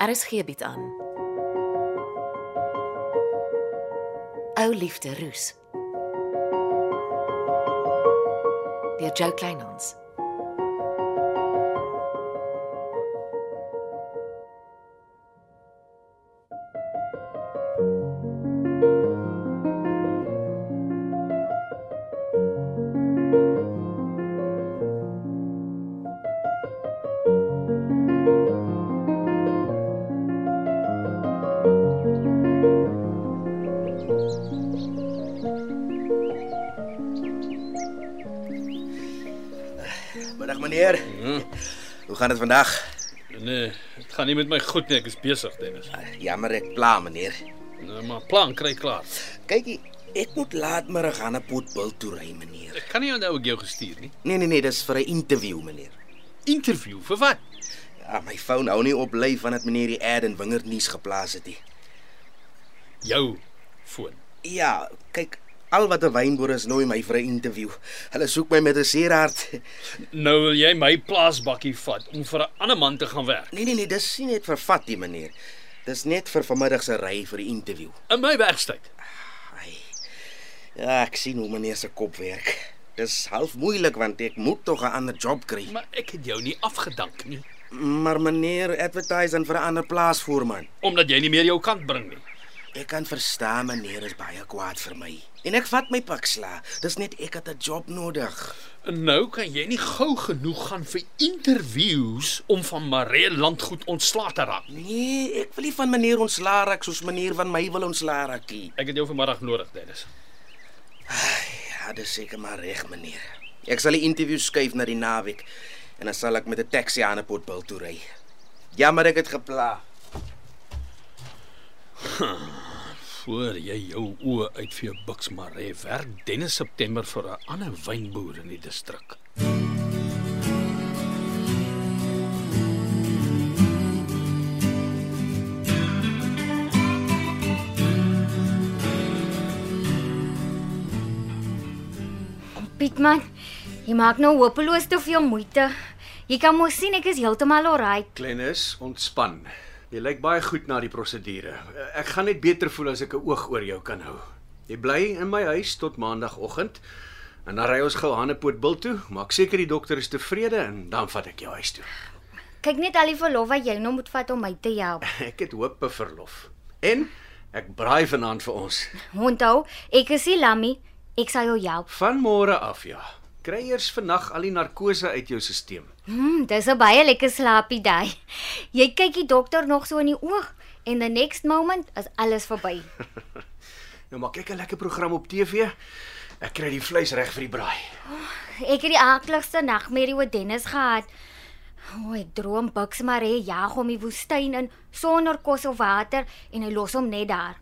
RSG bied aan. Ou liefde roes. Deur Jo Kleinhans. Gaan dit vandag? Nee, dit gaan nie met my goed nie, ek is besig, Dennis. Jammer ek pla meneer. Nou, maar plan kry klaar. Kykie, ek moet laatmiddag aan 'n potbil toe ry meneer. Ek kan nie onthou ek jou gestuur nie. Nee nee nee, dis vir 'n interview meneer. Interview vir wat? Ja, my foon hou nie op bly vandat meneer die ad in Wingerd nuus geplaas het nie. Jou foon. Ja, kyk, al wat 'n wynboer is nooi my vir 'n interview. Hulle soek my met 'n seerhart. Nou wil jy my plaasbakkie vat om vir 'n ander man te gaan werk. Nee nee nee, dis nie net vir vat die meneer. Dis net vir vanmiddag se ry vir die interview. In my werkstyd. Ai. Ja, ek sien hoe meneer se kop werk. Dis half moeilik want ek moet tog 'n ander job kry. Maar ek het jou nie afgedank nie, Maar meneer advertise dan vir 'n ander plaasvoorman. omdat jy nie meer jou kant bring nie. Ek kan verstaan meneer is baie kwaad vir my. En ek vat my pak sla. Dis net ek het 'n job nodig. Nou kan jy nie gou genoeg gaan vir interviews om van Maree landgoed ontslae te raak. Nee, ek wil nie van meneer ontslaa raak soos meneer van my wil ontslaa raak nie. Ek het jou vanmiddag nodig, Dennis. Ja, dis seker maar reg meneer. Ek sal die interview skuif na die naweek en dan sal ek met 'n taxi aan 'n potbil toe ry. Jammer ek het gepla. Voor jy jou oë uit vir jou buks Maree werk Dennis September vir 'n ander wynboer in die distrik. Pietman, jy maak nou hopeloos te veel moeite. Jy kan mos sien ek is heeltemal alright. Klennis, ontspan. Jy lyk baie goed na die prosedure. Ek gaan net beter voel as ek 'n oog oor jou kan hou. Jy bly in my huis tot maandagooggend en dan ry ons gou Hanepoort bil toe. Maak seker die dokter is tevrede en dan vat ek jou huis toe. Kyk net al die verlof wat jy nou moet vat om my te help. Ek het hoop op verlof. En ek braai vanaand vir ons. Onthou, ek is nie Lammy. Ek sal jou help. Van môre af ja. Kry eers vannag al die narkose uit jou stelsel. Hm, dis 'n baie lekker slaapie daai. Jy kyk die dokter nog so in die oog en the next moment is alles verby. Nou maak ek 'n lekker program op TV. Ek kry die vleis reg vir die braai. Ek het die aardigste nagmerrie oor Dennis gehad. O, ek droom Bucks Maree jag hom die woestyn in sonder kos of water en hy los hom net daar.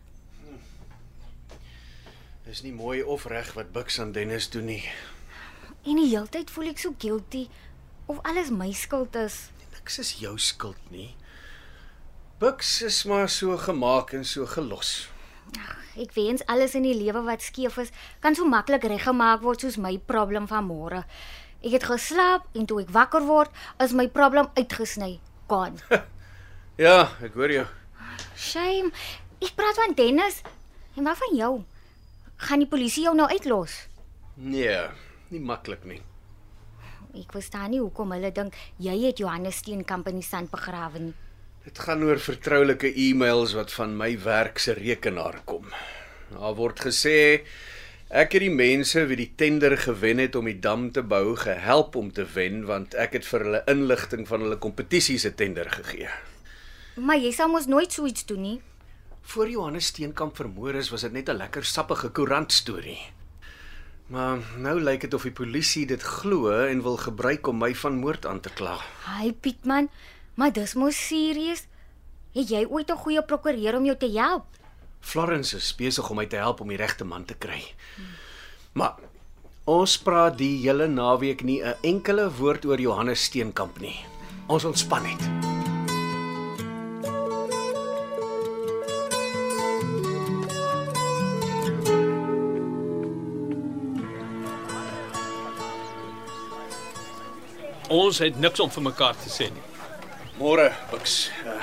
Dis nie mooi of reg wat Bux aan Dennis doen nie. En die hele tyd voel ek so guilty of alles my skuld is. Niks is jou skuld nie. Bux is maar so gemaak en so gelos. Ek wens alles in die lewe wat skeef is, kan so maklik reggemaak word soos my probleem van môre. Ek het geslaap en toe ek wakker word, is my probleem uitgesny. Gone. Ja, ek hoor jou. Shame. Ek praat van Dennis. En wat van jou? Gaan die polisie jou nou uitlos? Nee, nie maklik nie. Ek verstaan nie hoekom hulle dink jy het Johannes Steen Company sand begrawe nie. Dit gaan oor vertroulike e-mails wat van my werk se rekenaar kom. Daar word gesê ek het die mense wie die tender gewen het om die dam te bou gehelp om te wen want ek het vir hulle inligting van hulle kompetisie se tender gegee. Maar jy sou mos nooit so iets doen nie. Voor Johannes Steenkamp vermoor is, was dit net 'n lekker sappige koerant storie. Maar nou lyk dit of die polisie dit glo en wil gebruik om my van moord aan te kla. Hi Pietman, maar dis mos serieus. Het jy ooit 'n goeie prokureur om jou te help? Florence is besig om my te help om die regte man te kry. Maar ons praat die hele naweek nie 'n enkele woord oor Johannes Steenkamp nie. Ons ontspan net. Ons het niks om vir mekaar te sê nie. Môre, Bux. Uh,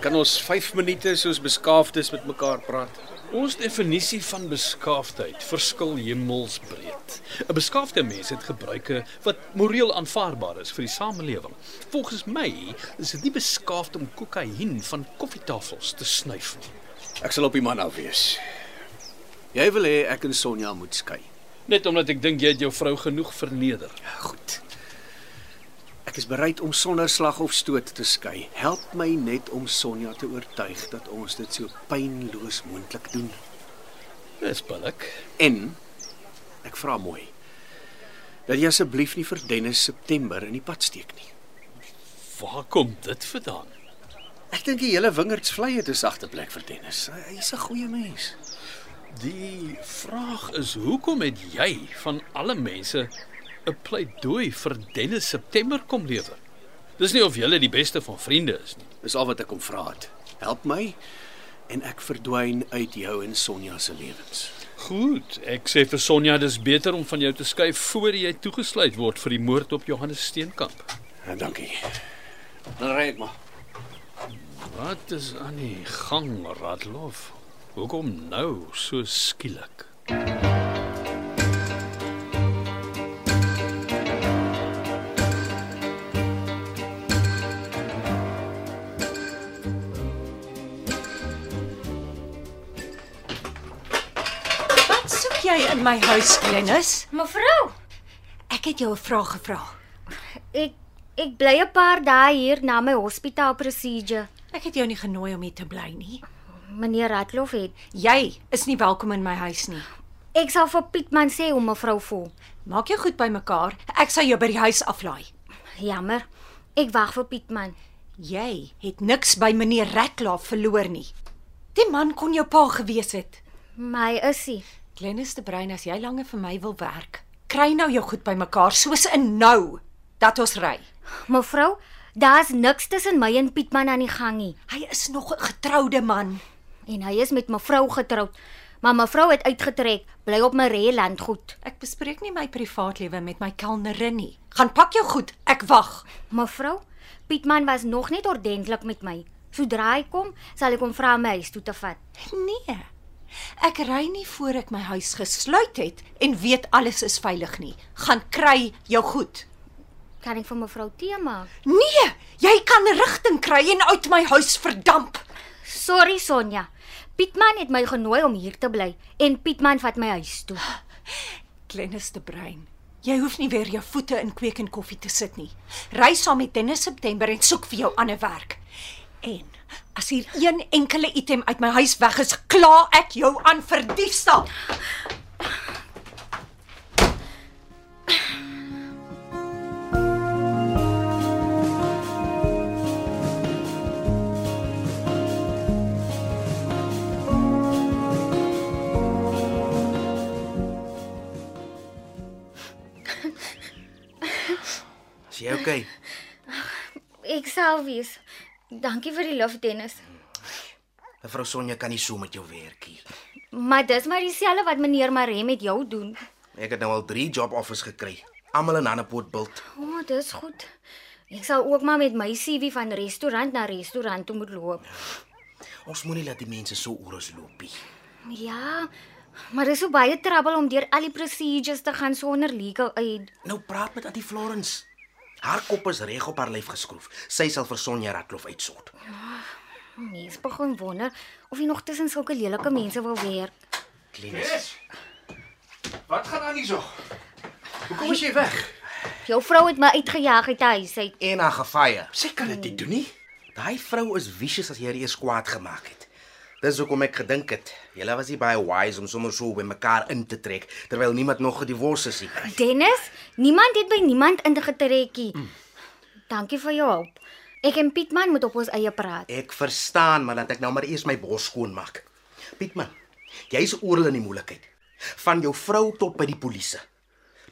Kan ons 5 minute soos beskaafdes met mekaar praat? Ons definisie van beskaafdheid verskil hemelsbreed. 'n Beskaafde mens het gebruike wat moreel aanvaarbaar is vir die samelewing. Volgens my is dit nie beskaafd om kokain van koffietafels te snuif nie. Ek sal op die man af wees. Jy wil hê ek en Sonja moet skei. Net omdat ek dink jy het jou vrou genoeg verneder. Goed. Ek is bereid om sonder slag of stoot te skei. Help my net om Sonja te oortuig dat ons dit so pynloos moontlik doen. Dis billik. En ek vra mooi dat jy asseblief nie vir Dennis September in die pad steek nie. Waar kom dit vandaan? Ek dink die hele Wingerdsvlei het 'n sagte plek vir Dennis. Hy- Hy's 'n goeie mens. Die vraag is hoekom het jy van alle mense 'n pleidooi vir Dennis September kom lewer? Dis nie of julle die beste van vriende is nie. Dis al wat ek kom vra het. Help my en ek verdwyn uit jou en Sonja se lewens. Goed, ek sê vir Sonja dis beter om van jou te skei voor jy toegesluit word vir die moord op Johannes Steenkamp. Ja, dankie. Dan ry ek maar. Wat is aan die gang, Radloff? Hoekom nou so skielik? Wat in my huis, Glennis? Mevrou, Ek het jou 'n vraag gevra. ek ek bly 'n paar dae hier na my hospitaal procedure. Ek het jou nie genooi om hier te bly nie. Meneer Ratloff het. Jy is nie welkom in my huis nie. Ek sal vir Pietman sê hoe mevrou voel. Maak jou goed bymekaar. Ek sal jou by die huis aflaai. Jammer. Ek wag vir Pietman. Jy het niks by meneer Ratlaaf verloor nie. Die man kon jou pa gewees het. My issie. Glennis de Bruin, as jy langer vir my wil werk, kry nou jou goed bymekaar soos in nou dat ons ry. Mevrou, daar's niks tussen my en Pietman aan die gang nie. Hy is nog 'n getroude man. En hy is met mevrou getroud. Maar mevrou het uitgetrek, bly op my reeland goed. Ek bespreek nie my privaatlewe met my kelnerin nie. Gaan pak jou goed, ek wag. Mevrou, Pietman was nog net ordentlik met my. Sodra hy kom, sal ek hom vra my huis toe te vat. Nee. Ek ry nie voor ek my huis gesluit het en weet alles is veilig nie. Gaan kry jou goed. Kan ek vir mevrou tee maak? Nee, jy kan rigting kry en uit my huis verdamp. Sorry Sonja. Pietman het my genooi om hier te bly en Pietman vat my huis toe. Glennis de Bruin. Jy hoef nie weer jou voete in kweek en koffie te sit nie. Ry saam met Dennis September en soek vir jou ander werk. En as hier een enkele item uit my huis weg is, kla ek jou aan vir diefstal. Is jy okay? Ek sal wees. Dankie vir die lief, Dennis. Mevrou Sonja kan nie so met jou werk nie. Maar dis maar dieselfde wat meneer Maree met jou doen. Ek het nou al 3 job offers gekry. Almal in Hannepoort bult. O, oh, dis goed. Ek sal ook maar met my CV van restaurant na restaurant toe moet loop. Ons moenie laat die mense so oor ons loop nie. Ja, maar dis so baie trouble om deur al die procedures te gaan sonder legal aid. Nou praat met Auntie Florence. Haar kop is reg op haar lyf geskroef. Sy sal vir Sonja Ratlof uitsort. Mense begin wonder of jy nog tussen sulke lelike mense wil werk. Kleines. Wat gaan aan hierso? Hoekom is jy weg? Jou vrou het my uitgejaag uit die huis uit. En haar gefire. Sy kan dit nie doen nie. Daai vrou is vicious as jy haar eers kwaad gemaak het. Dis hoekom ek gedink het, julle was nie baie wise om sommer so by mekaar in te trek terwyl niemand nog gedivorse is nie. Dennis, niemand het by niemand ingetrekkie. Dankie vir jou hulp. Ek en Pietman moet op ons eie praat. Ek verstaan, maar laat ek nou maar eers my bos skoon maak. Pietman, jy's oral in die moeilikheid. Van jou vrou tot by die polisie.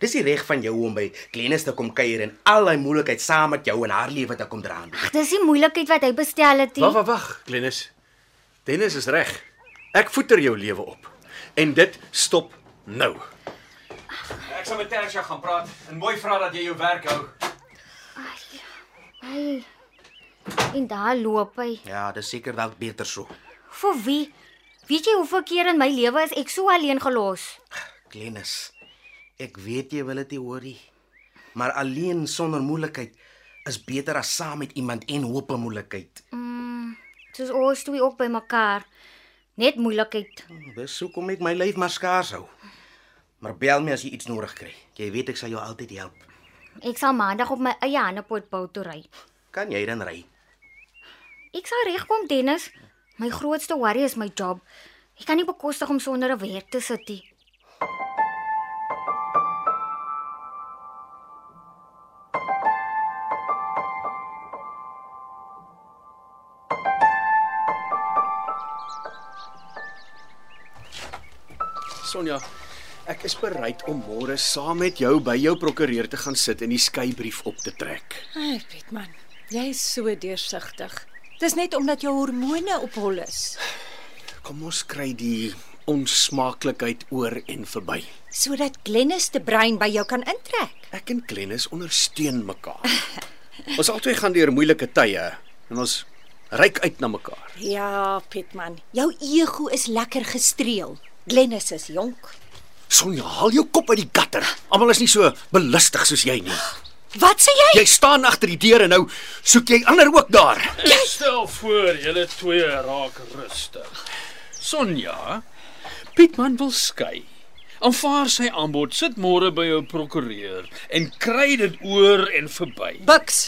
Dis nie reg van jou om by Glennis te kom kuier en al daai moeilikheid saam met jou en haar lewe te kom dra. Ag, dis die moeilikheid wat hy bestel het. Wag, wag, wag, Glennis. Dennis is reg. Ek voeter jou lewe op. En dit stop nou. Ek sal met Tersia gaan praat en mooi vra dat jy jou werk hou. Ai. En daar loop hy. Ja, dis seker dalk beter so. Vir wie? Weet jy hoeveel keer in my lewe is ek so alleen gelos? Glenis, ek weet jy wil dit nie hoor nie. Maar alleen sonder moeilikheid is beter as saam met iemand en hoop op moeilikheid. Soos ons twee ook by mekaar. Net moeilikheid. Dis hoekom ek my lyf maar skaars hou. Maar bel my as jy iets nodig kry. Jy weet ek sal jou altyd help. Ek sal maandag op my eie handepot bou toe ry. Kan jy dan ry? Ek sal regkom, Dennis. My grootste worry is my job. Ek kan nie bekostig om sonder 'n werk te sit nie. Sonja, ek is bereid om môre saam met jou by jou prokureur te gaan sit en die skeybrief op te trek. Ai, Pietman, jy is so deursigtig. Dis net omdat jou hormone op hol is, Kom ons kry die onsmaaklikheid oor en verby. sodat Glennis te brein by jou kan intrek. Ek en Glennis ondersteun mekaar. ons albei gaan deur moeilike tye en ons reik uit na mekaar. Ja, Pietman, jou ego is lekker gestreel. Glennis is jonk. Sonja, haal jou kop uit die gutter. Almal is nie so belustig soos jy nie. Wat sê jy? Jy staan agter die deur en nou soek jy ander ook daar. Ek stel voor julle twee raak rustig. Sonja, Pietman wil skei. Aanvaar sy aanbod, sit môre by jou prokureur en kry dit oor en verby. Buks,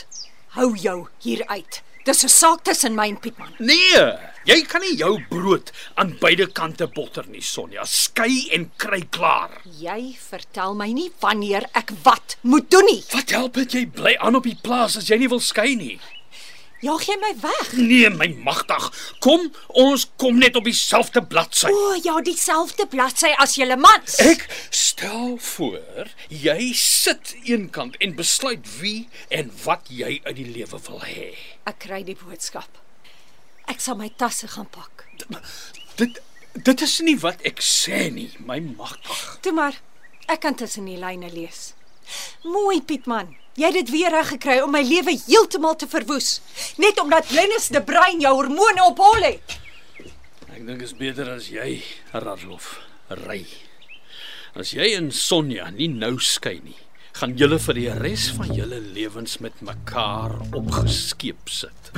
hou jou hier uit. Dis 'n saak tussen my en Pietman. Nee, jy kan nie jou brood aan beide kante botter nie, Sonja. Skei en kry klaar. Jy vertel my nie wanneer ek wat moet doen nie. Wat help dit jy bly aan op die plaas as jy nie wil skei nie? Jaag jy my weg? Nee, my magtig. Kom, ons kom net op dieselfde bladsy. O oh, ja, dieselfde bladsy as julle mans. Ek stel voor jy sit eenkant en besluit wie en wat jy uit die lewe wil hê. Ek kry die boodskap. Ek sal my tasse gaan pak. Dit dit is nie wat ek sê nie, my magtig. Toe maar, ek kan tussen die lyne lees. Mooi Pietman. Jy het dit weer reg gekry om my lewe heeltemal te verwoes, net omdat Glennis de Bruin jou hormone op hol het. Ek dink is beter as jy, Radloff, ry. As jy en Sonja nie nou skei nie, gaan julle vir die res van julle lewens met mekaar opgeskeep sit.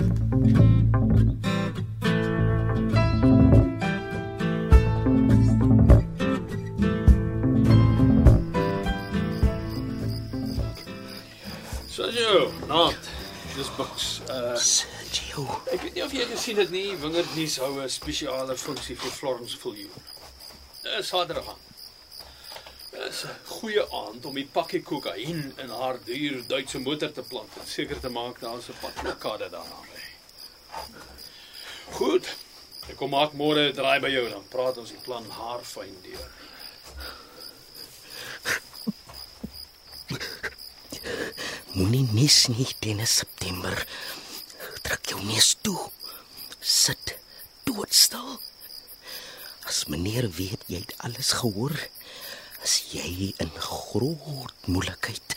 Jy, naat. Dis buks. Uh Sergio. Ek weet nie of jy gesien het nie, Wingerd nuus hou 'n spesiale funksie vir Florence Viljoen. Dis Saterdag. Dis 'n goeie aand om die pakkie kokain in haar duur Duitse motor te plant en seker te maak daar's 'n padplakade daarna. Goed. Ek kom maak môre 'n draai by jou dan praat ons die plan haarfyn deur. Moenie mis nie teen September. Trek jou neus toe. Sit doodstil. As meneer weet jy het alles gehoor, is jy in groot moeilikheid.